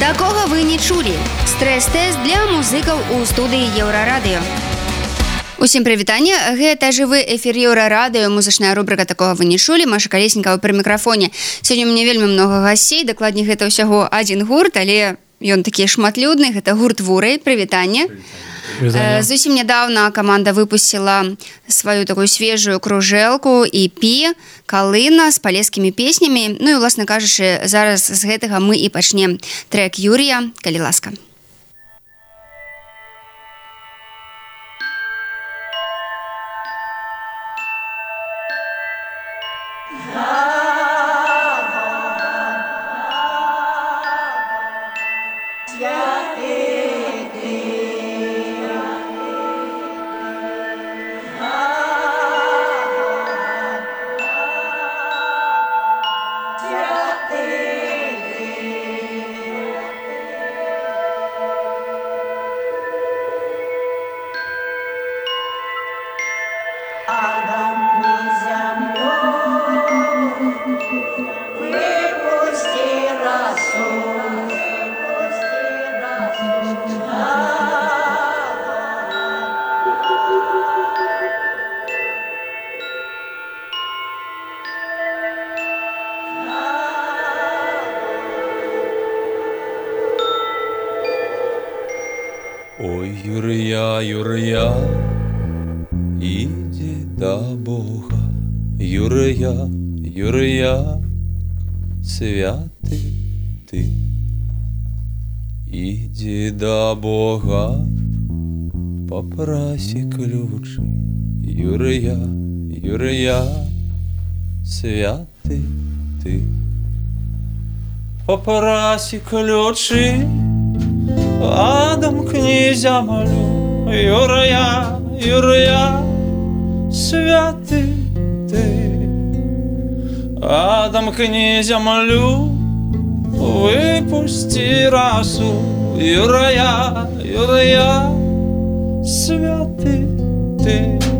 Такога вы не чулі. Стрэс-тэст для музыкаў у студыі еўрарадыё. Усім прывітанне. Гэта жывы эфір еўрарадыё. Музычная рубрика такого вы не чулі Маша калеснікава пры мікрафоне. Сёння мне вельмі много гасцей. Дакладней гэта ўсяго адзін гурт але ён такі шматлюдны гэта гурт вурай прывітанне. Зусім нядаўна каманда выпусціла сваю такую свежую кружэлку і пі калына з палескімі песнямі. Ну і уласна кажучы зараз з гэтага мы і пачнем трек юрія калі ласка Юрия, иди до Бога, Юрия, Юрия, святый ты. Иди до Бога, попроси ключи, Юрия, Юрия, святый ты. Попроси ключи, Адам князя молю, Юрия, Юрия, святый ты. Адам князя молю, выпусти расу, Юрия, Юрия, святый ты. Попроси ключи,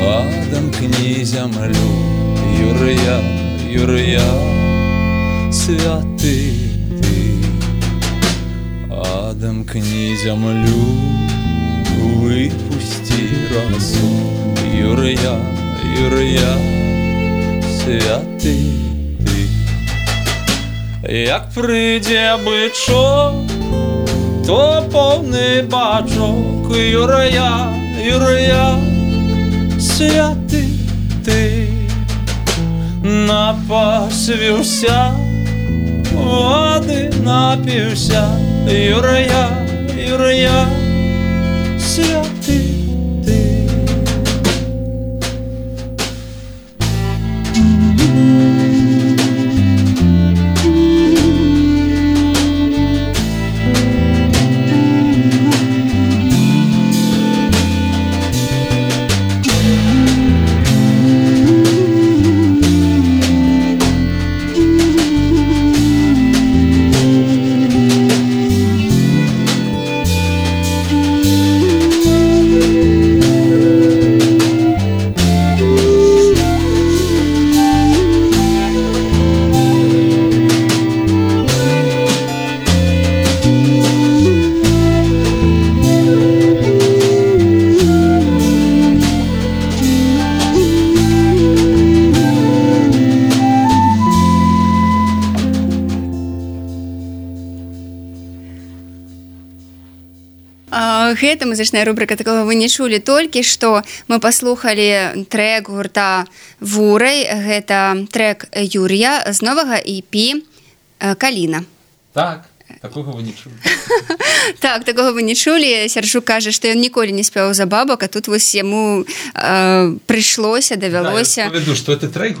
Адам князя молю, Юрия, Юрия, святый ты. Адам князя молю, выпусти расу, Юрия, Юрия, святый ты. Як прийде бичок, то повний бачок, Юрия, Юрия, святий ти, напасвівся, води напівся, Юрия, Юрия, святий гэта музычная рубрика такого вы не чулі толькі што мы паслухали трек гурта вурай гэта трек Юрія з новага EP каліна Так. такого вы не чулі так такого вы не чулі сяржу кажа што ён ніколі не спяваў за бабак а тут вось яму э, прыйшлося давялося да, веду что это трек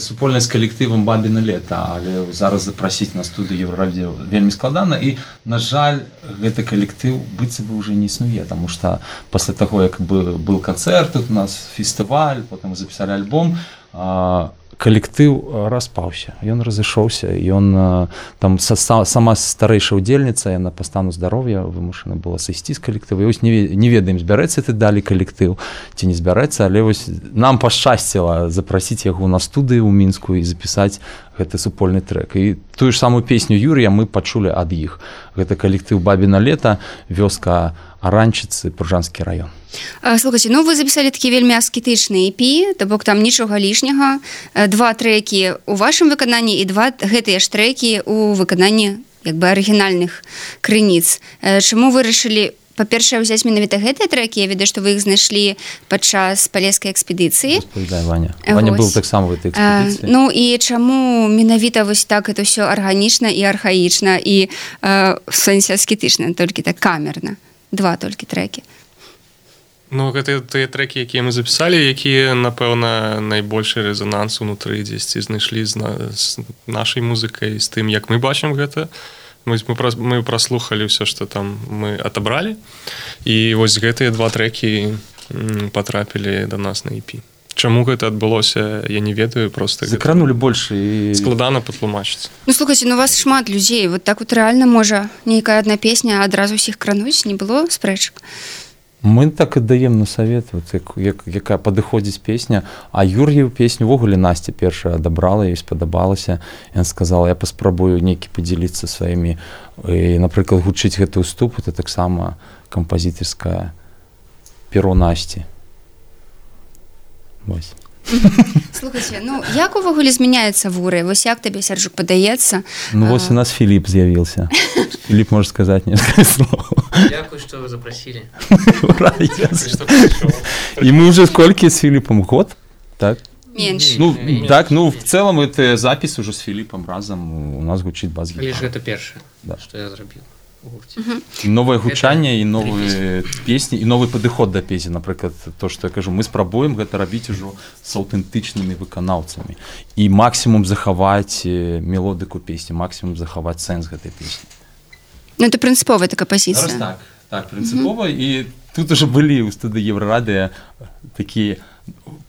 супольна з калектывам бабіна лета але зараз запросіць на студыю еўрарадзе вельмі складана і на жаль гэты калектыў быцца бы уже не існуе тому что пасля таго як бы был канцэрт у нас фестываль потым запісалі альбом а калектыў э, распаўся ён разышоўся ён э, там са, сама старэйшая удзельніца яна па стану здароўя вымушана была сысці з калектыву вось не, не ведаем збярэцца ты далі калектыў ці не збярэцца але вось нам пашчасціла запрасіць яго на студыі ў мінску і запісаць гэты супольны трек. І тую ж самую песню юрыя мы пачулі ад іх гэта калектыў бабіна лета вёска аранчыцы пружанскі раён слухайте ну вы запісалі такі вельмі аскетычны EP то бок там нічога лішняга. Два трекі у вашым выкананні і два гэтыя ж трекі у выкананні як бы арыгінальных крыніц. Чаму вырашылі па-першае ўзяць менавіта гэтыя трекі? Я ведаю што вы іх знайшлі падчас палескай экспедыцыі. Быў таксама Ну і чаму менавіта вось так это ўсё арганічна і архаічна і в сэнсе аскетычна толькі так камерна два толькі трекі Ну гэта тыя трекі якія мы запісалі якія напэўна найбольшы рэзананс унутры дзесьці знайшлі з, на, з нашай музыкай з тым як мы бачым гэта. Мы мы праслухалі ўсё што там мы атабралі і вось гэтыя два трекі патрапілі да нас на EP Чаму гэта адбылося я не ведаю просто закранули больше і... складана патлумачыць. Ну слухайте ну вас шмат людзей. Вот так вот рэальна можа нейкая адна песня адразу ўсіх крануць не было спрэчак? Мы так і даем на совет вот, як, як, якая падыходзіць песня. А юр'ю песню ввогуле насця першая адабрала і спадабалася. Я сказала я паспрабую нейкі подзяліцца сваімі напрыклад гучыць гэты уступ это таксама кампазітарская перо насці вось Слухайте, ну як увогуле змяняецца вуры вось як табе сярджук падаецца ну вось у нас філіп з'явіўся філіп можа сказаць не что вы запросили. І мы уже сколькі з філіпам год? Так? Менш ну так ну в целом это запіс уже з філіпам разам у нас гучыць баз гэта першае да. что я зрабіў новое гучанне і новые песні і новы падыход да песні напрыклад то что я кажу мы спрабуем гэта рабіць ужо з аўтэнтычнымі выканаўцамі і максімум захаваць мелодыку песні максімум захаваць сэнс гэтай песні ну, это прынцыповая такая пазіцыя так, так прынцыпова і тут уже былі ў студы еўрарадыя такія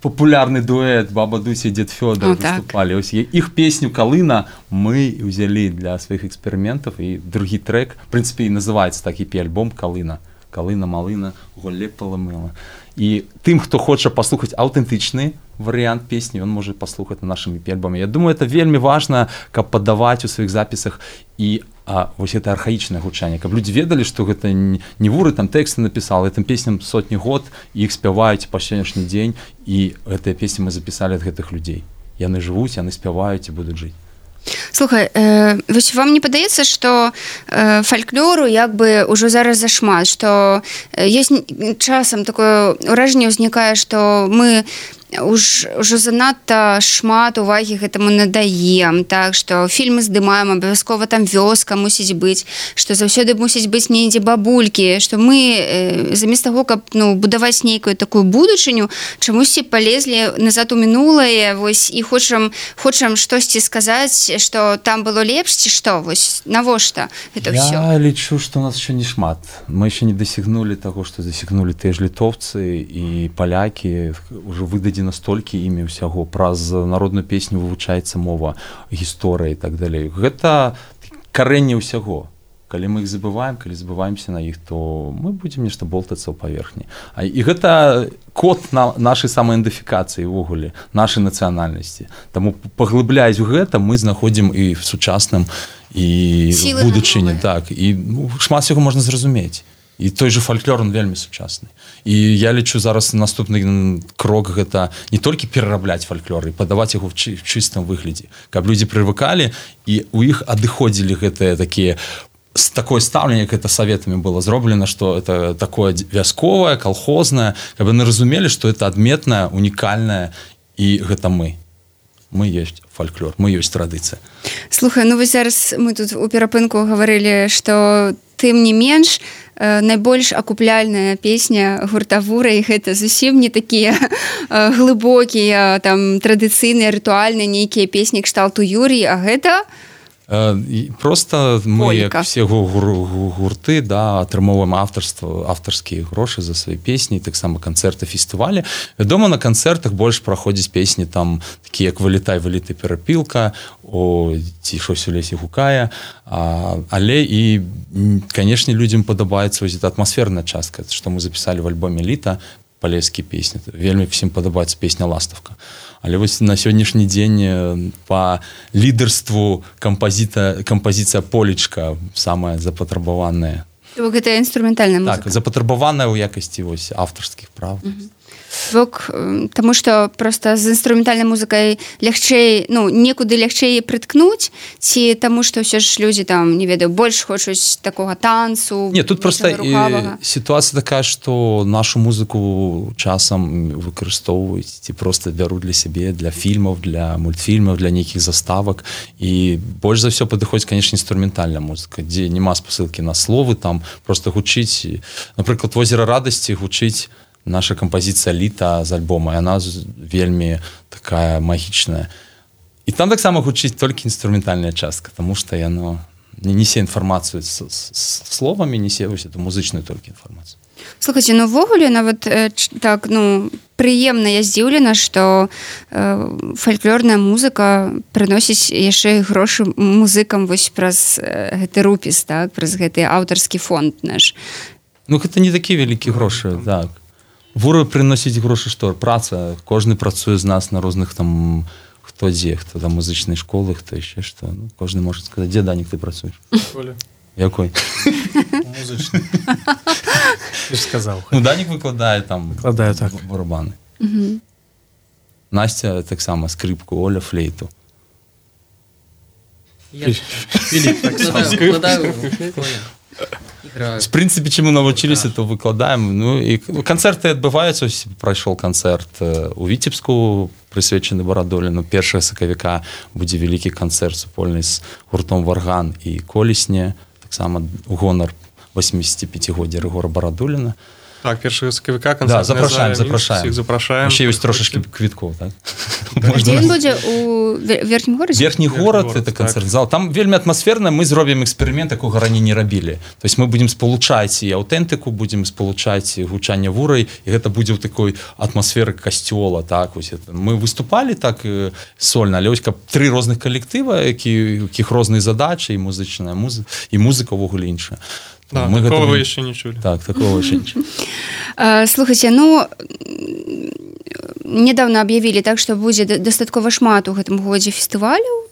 популярны дуэт баба дуся дед фёдор выступали. Так. іх песню калына мы ўзялі для сваіх эксперыментаў і другі трек прынцыпе і называется так і альбом калына калына малына голле паламыла і тым хто хоча паслухаць аўтэнтычны варыянт песні он можа паслухаць на нашымі пельбамі Я думаю это вельмі важна каб падаваць у сваіх запісах і а вось это архаічнае гучанне. Каб людзі ведалі што гэта не вуры там тэксты напісал этим песням сотні год іх спяваюць па сённяшні дзень і гэтыя песні мы запісалі ад гэтых людзей. Яны жывуць яны спяваюць і будуць жыць. Слухай э, вось вам не падаецца что э, фальклору як бы ўжо зараз зашмат что есть часам такое ўражанне ўзнікае что мы уж ужо занадта шмат увагі гэтаму надаем. Так что фільмы здымаем абавязкова там вёска мусіць быць что заўсёды мусіць быць недзе бабулькі что мы э, замест таго каб ну будаваць нейкую такую будучыню чамусьці полезлі назад у мінулае. Вось і хочам хочам штосьці сказаць что там было лепш ці что вось навошта это я все лічу что у нас еще не шмат. Мы еще не дасягнули того что засягнули ты ж літовцы і палякі уже настолькі імі ўсяго праз народную песню вывучаецца мова гісторыя і так далей. Гэта карэнне ўсяго. Калі мы іх забываем калі забываемся на іх то мы будзем нешта болтацца ў паверхні. А і гэта код на нашай самаідэнтыфікацыі ўвогуле нашай нацыянальнасці. Таму паглыбляюць гэта мы знаходзім і в сучасным і будучыні так. І ну, шмат усяго можна зразумець і той же фальклор он вельмі сучасны. І я лічу зараз наступны крок гэта не толькі перарабляць фальклоры падаваць яго в чыстым выглядзе. Каб людзі прывыкалі і у іх адыходзілі гэтыя такія с такое стаўленне это советамі было зроблена что это такое вясковае колхознае каб яны разумелі что это адметная унікальная і гэта мы. Мы есть фольклор мы ёсць традыцыя. Слухай ну вы зараз мы тут у перапынку гаварылі что тым не менш э, найбольш акупляльная песня гуртавура і гэта зусім не такія э, глыбокія там традыцыйныя рытуальныя нейкія песні кшталту юрій а гэта у Э, просто мы як все гурты да атрымоўваем аўтарства аўтарскія грошы за свае песні таксама канцэрты фестывалі вядома на канцэртах больш праходзіць песні там такі як вылетай выліты перапілка о ці щось у лесе гукае а, але і канешне людзям падабаецца вось атмасферная частка што мы запісалі в альбоме літа палескі песні вельмі всім падабаецца песня ластаўка але вось на сённяшні дзень по лідарству кампазіта кампазіцыя полечка самая запатрабаваная. Гэта інструментальна так, запатрабаваная ў якасці вось аўтарскіх прав mm -hmm бок тому что просто з інструментальнай музыкай лягчэй ну некуды лягчэй прыткнуць ці таму что ўсё ж людзі там не ведаю больш хочуць такога танцу не тут просто сітуацыя такая что нашу музыку часам выкарыстоўваюць ці просто бяру для сябе для фільмаў для мультфільмаў для нейкіх заставак і больш за все падыходзіць конечно інструментальная музыка дзе няма спасылкі на словы там просто гучыць напрыклад возера радасці гучыць наша кампазіцыя літа з альбома яна вельмі такая магічная. І там таксама гучыць толькі інструментальная частка тому что яно не несе інфармацыю словамі несе вось эту музычную толькі інфармацыю. Слухайте ну, нават э, так ну прыемна я здзіўлена что э, фальклорная музыка прыносіць яшчэ грошы музыкам вось праз э, гэты рупіс так праз гэты аўтарскі фонд наш. Ну гэта не такі вялікі грошы так вуры прыносіць грошы што праца кожны працуе з нас на розных там хто дзе хто там музычнай школы хто яшчэ што. Ну, кожны можа сказаць дзе данік ты працуеш? Якой? Сказаў ну, данік выкладае там выкладае так. барабаны Настя таксама скрыпку Оля флейту в прынцыпе чаму навучыліся то выкладаем. Ну і канцэрты адбываюцца прайшоў канцэрт у віцебску прысвечаны барадоліну першага сакавіка будзе вялікі канцэрт супольны з гуртом варган і колесне таксама гонар 85годдзя рэгора барадуліна так першага сакавіка да, запрашаем запрашаем запрашаем ёсць трошачки квітков так? будзе у верхнім горад верхні горад это канцэрт зал там вельмі атмасферна мы зробім эксперымент такога раней не рабілі. То есть мы будемм спалучаць і аўтэнтыку будемм спалучаць гучанне вурай і гэта будзе ў такой атмасферы касцёла так вось это. Мы выступалі так сольна але ось каб тры розных калектыва які якіх розныя задачы і музычная музыка і музыка ўвогуле іншая Да, мы такого гэта... еще не чулі так такого еще слухайте ну недавно об'явілі так что будзе дастаткова шмат у гэтым годзе фестывалю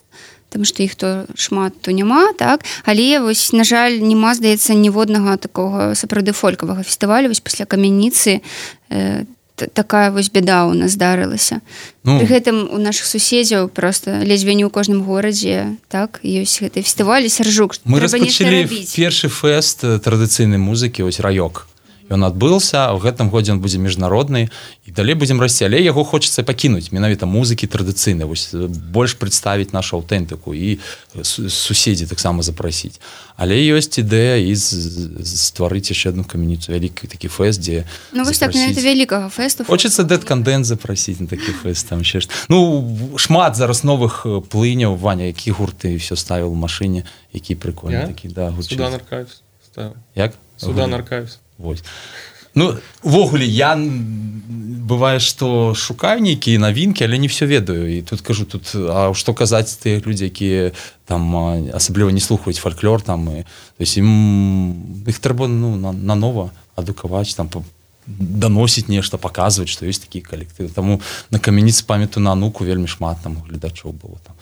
там что іх то шмат то няма так. Але вось на жаль нема здаецца ніводнага такого сапраўды фолькавага фестывалю вось пасля камяніцы там такая вось беда у нас здарылася. Ну, гэтым у наших суседзяў просто ледзьве не ў кожным горадзе так ёсць гэты фестывалі сяржук мы распачалі першы фэст традыцыйнай музыкі ось раёк ён адбыўся в гэтым годзе он будзе міжнародны і далей будзем расці але яго хочацца пакінуць менавіта музыкі традыцыйнай вось больш прадставіць нашу аўтэнтыку і суседзі таксама запрасіць але ёсць ідэя і стварыць яшчэ одну каменіцу вялікі такі фэст дзе ну, так, вялікага фэсту хочацца дэт кандэн запрасіць на такі фэст там ще ну шмат зараз новых плыняў ваня які гурты все ставіў машыне які прикольны такі да як? Суда наркаюсь Вось. Ну увогуле я бывае што шукаю нейкія навінкі, але не все ведаю. І тут кажу тут а што казаць тыя людзі, якія там асабліва не слухаюць фальклор там і ім іх трэба ну, нанова адукаваць там даносіць нешта паказваць, што ёсць такі калектывы. Таму на камяніцы памяту на нуку вельмі шмат там гледачоў было там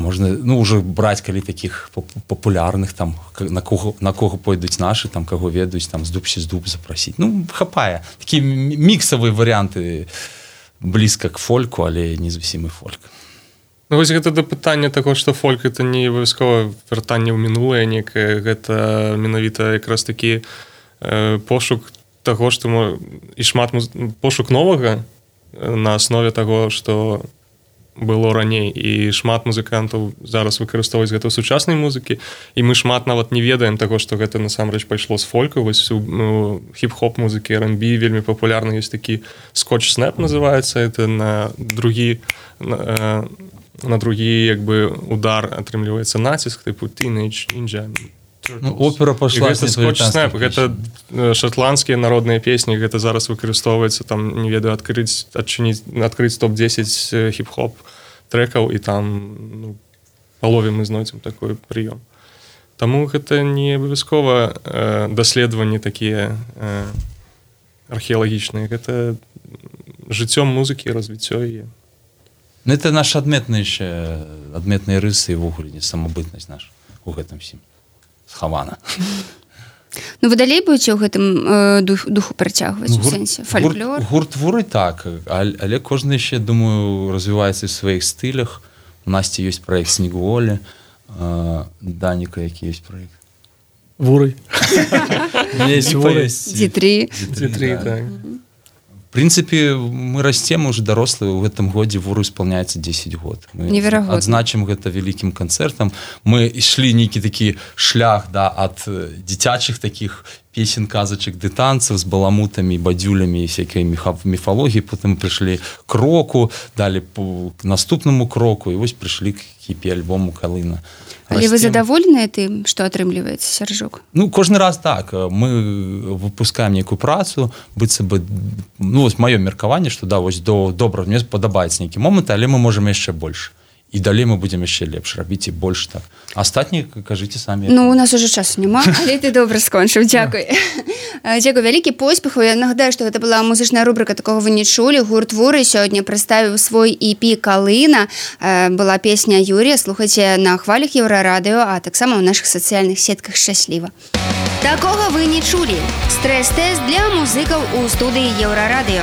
можна ну уже браць калі таких папулярных там на кого на кого пойдуць наши там каго ведаюць там з дубсі з дуб запрасіць ну хапае. Такі міксавыя варианты блізка к фольку але не зусім і фольк. Ну, вось гэта да пытання таго что фольк это не абавязкова вяртанне ў мінулае некае гэта менавіта якраз такі э, пошук таго што і шмат пошук новага на аснове таго что было раней і шмат музыкантаў зараз выкарыстоўваюць гэта сучаснай музыкі і мы шмат нават не ведаем таго што гэта насамрэч пайшло з фолька вось ну, хіп-хоп музыкі рнб вельмі папулярны ёсць такі скотч снэп называется это на другі на, э, на другі як бы удар атрымліваецца націск тыпу інджа Ну, опера пошла гэта шотландскія народныя песні гэта зараз выкарыстоўваецца там не ведаю адкрыць адчыніць адкрыць топ-10 хіп-хоп трекаў і там ну, палове мы знойдзем такой прыём Таму гэта не абавязкова э, даследаванні такія э, археалагічныя гэта жыццём музыкі развіццё і Ну, это наш адметны яшчэ адметныя рысы ўвогуле не самабытнасць наш у гэтым всім схавана Ну вы далей будете ў гэтым э, дух, духу працягваць ну, сэнсе? Фальклор? гурт воры так але кожны яшчэ думаю развіваецца в сваіх стылях. У насці ёсць проект снегволі э, даніка які есть проект вуры прынцыпе мы расцем уже дарослыя у гэтым годзе вуру исполняецца 10 год. Адзначым гэта вялікім канцэртам мы ішлі нейкі такі шлях да ад дзіцячых таких песен казачак ды танцаў з баламутамі бадзюлямі всякой мехав міфалогіі потым прыйшлі кроку далі по наступнаму кроку і вось прыйшлі кіпе альбому калына Але вы задаволеныя тым што атрымліваецца сяржок ну кожны раз так. Мы выпускаем нейкую працу быцца бы ну вось маё меркаванне што да вось до добра мне падабаецца нейкі момант але мы можемм яшчэ больш і далей мы будзем яшчэ лепш рабіць і больш так. Астатні кажыце самі Ну у нас уже часу няма але ты добра скончыў дзякуй дзякуй вялікі поспеху я нагадаю што гэта была музычная рубрика такого вы не чулі гурт воры сёння прадставіў свой іпі калына была песня Юрія. Слухайце на хвалях еўрарадыо а таксама ў наших сацыяльных сетках шчасліва такога вы не чулі стрэс-тэст для музыкаў у студыі еўрарадыо